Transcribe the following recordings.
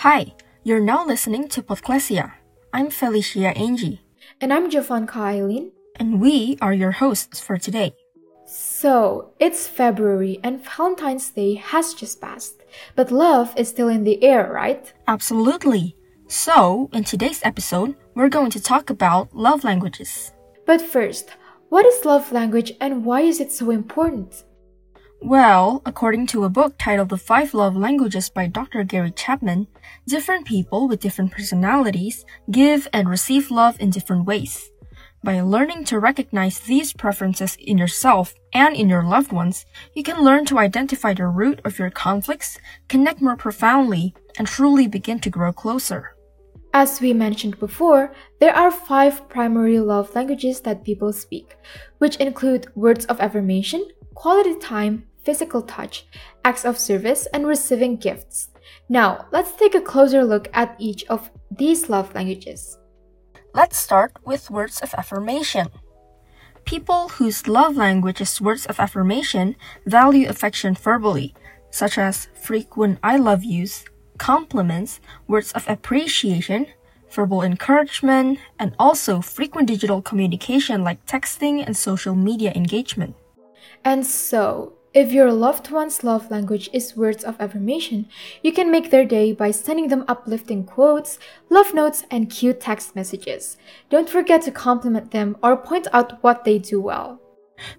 Hi, you're now listening to Podclasia. I'm Felicia Angie. And I'm Jovanka Eileen. And we are your hosts for today. So, it's February and Valentine's Day has just passed. But love is still in the air, right? Absolutely. So, in today's episode, we're going to talk about love languages. But first, what is love language and why is it so important? Well, according to a book titled The Five Love Languages by Dr. Gary Chapman, different people with different personalities give and receive love in different ways. By learning to recognize these preferences in yourself and in your loved ones, you can learn to identify the root of your conflicts, connect more profoundly, and truly begin to grow closer. As we mentioned before, there are five primary love languages that people speak, which include words of affirmation, quality time, physical touch, acts of service, and receiving gifts. Now, let's take a closer look at each of these love languages. Let's start with words of affirmation. People whose love language is words of affirmation value affection verbally, such as frequent I love yous, compliments, words of appreciation, verbal encouragement, and also frequent digital communication like texting and social media engagement. And so, if your loved one's love language is words of affirmation, you can make their day by sending them uplifting quotes, love notes, and cute text messages. Don't forget to compliment them or point out what they do well.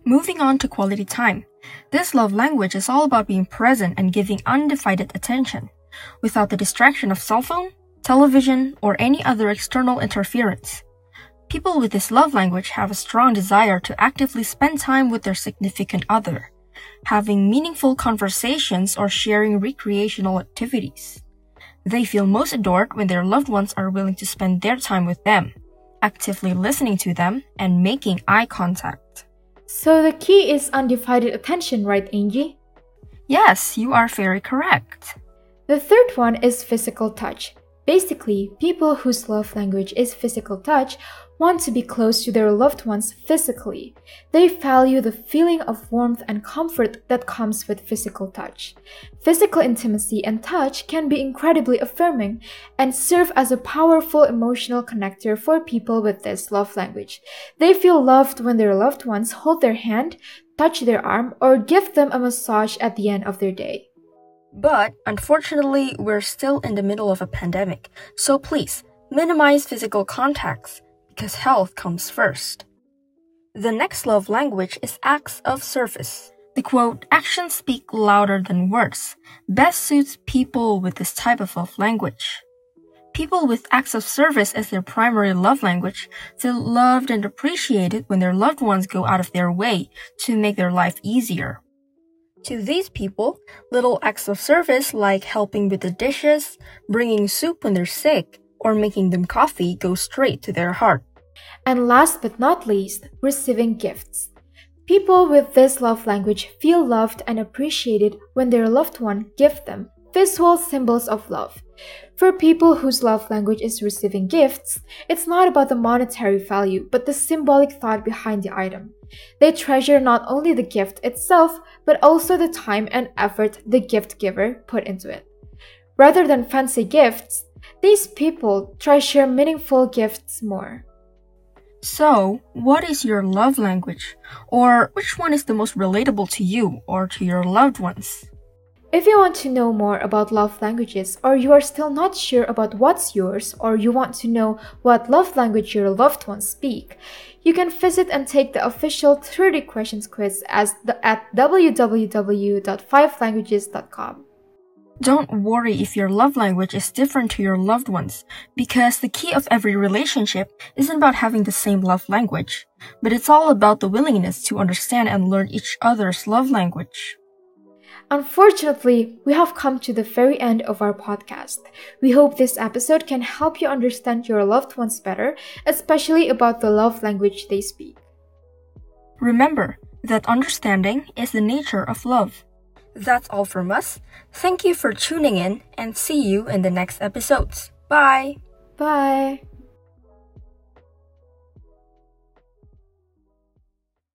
Moving on to quality time. This love language is all about being present and giving undivided attention, without the distraction of cell phone, television, or any other external interference. People with this love language have a strong desire to actively spend time with their significant other, having meaningful conversations or sharing recreational activities. They feel most adored when their loved ones are willing to spend their time with them, actively listening to them, and making eye contact. So the key is undivided attention, right, Angie? Yes, you are very correct. The third one is physical touch. Basically, people whose love language is physical touch want to be close to their loved ones physically. They value the feeling of warmth and comfort that comes with physical touch. Physical intimacy and touch can be incredibly affirming and serve as a powerful emotional connector for people with this love language. They feel loved when their loved ones hold their hand, touch their arm, or give them a massage at the end of their day. But unfortunately, we're still in the middle of a pandemic, so please minimize physical contacts because health comes first. The next love language is acts of service. The quote, actions speak louder than words, best suits people with this type of love language. People with acts of service as their primary love language feel loved and appreciated when their loved ones go out of their way to make their life easier. To these people, little acts of service like helping with the dishes, bringing soup when they're sick, or making them coffee go straight to their heart. And last but not least, receiving gifts. People with this love language feel loved and appreciated when their loved one gives them visual symbols of love. For people whose love language is receiving gifts, it's not about the monetary value, but the symbolic thought behind the item. They treasure not only the gift itself, but also the time and effort the gift giver put into it. Rather than fancy gifts, these people treasure meaningful gifts more. So, what is your love language? Or which one is the most relatable to you or to your loved ones? If you want to know more about love languages, or you are still not sure about what's yours, or you want to know what love language your loved ones speak, you can visit and take the official 30 questions quiz as the, at www.fivelanguages.com. Don't worry if your love language is different to your loved ones, because the key of every relationship isn't about having the same love language, but it's all about the willingness to understand and learn each other's love language. Unfortunately, we have come to the very end of our podcast. We hope this episode can help you understand your loved ones better, especially about the love language they speak. Remember that understanding is the nature of love. That's all from us. Thank you for tuning in and see you in the next episodes. Bye. Bye.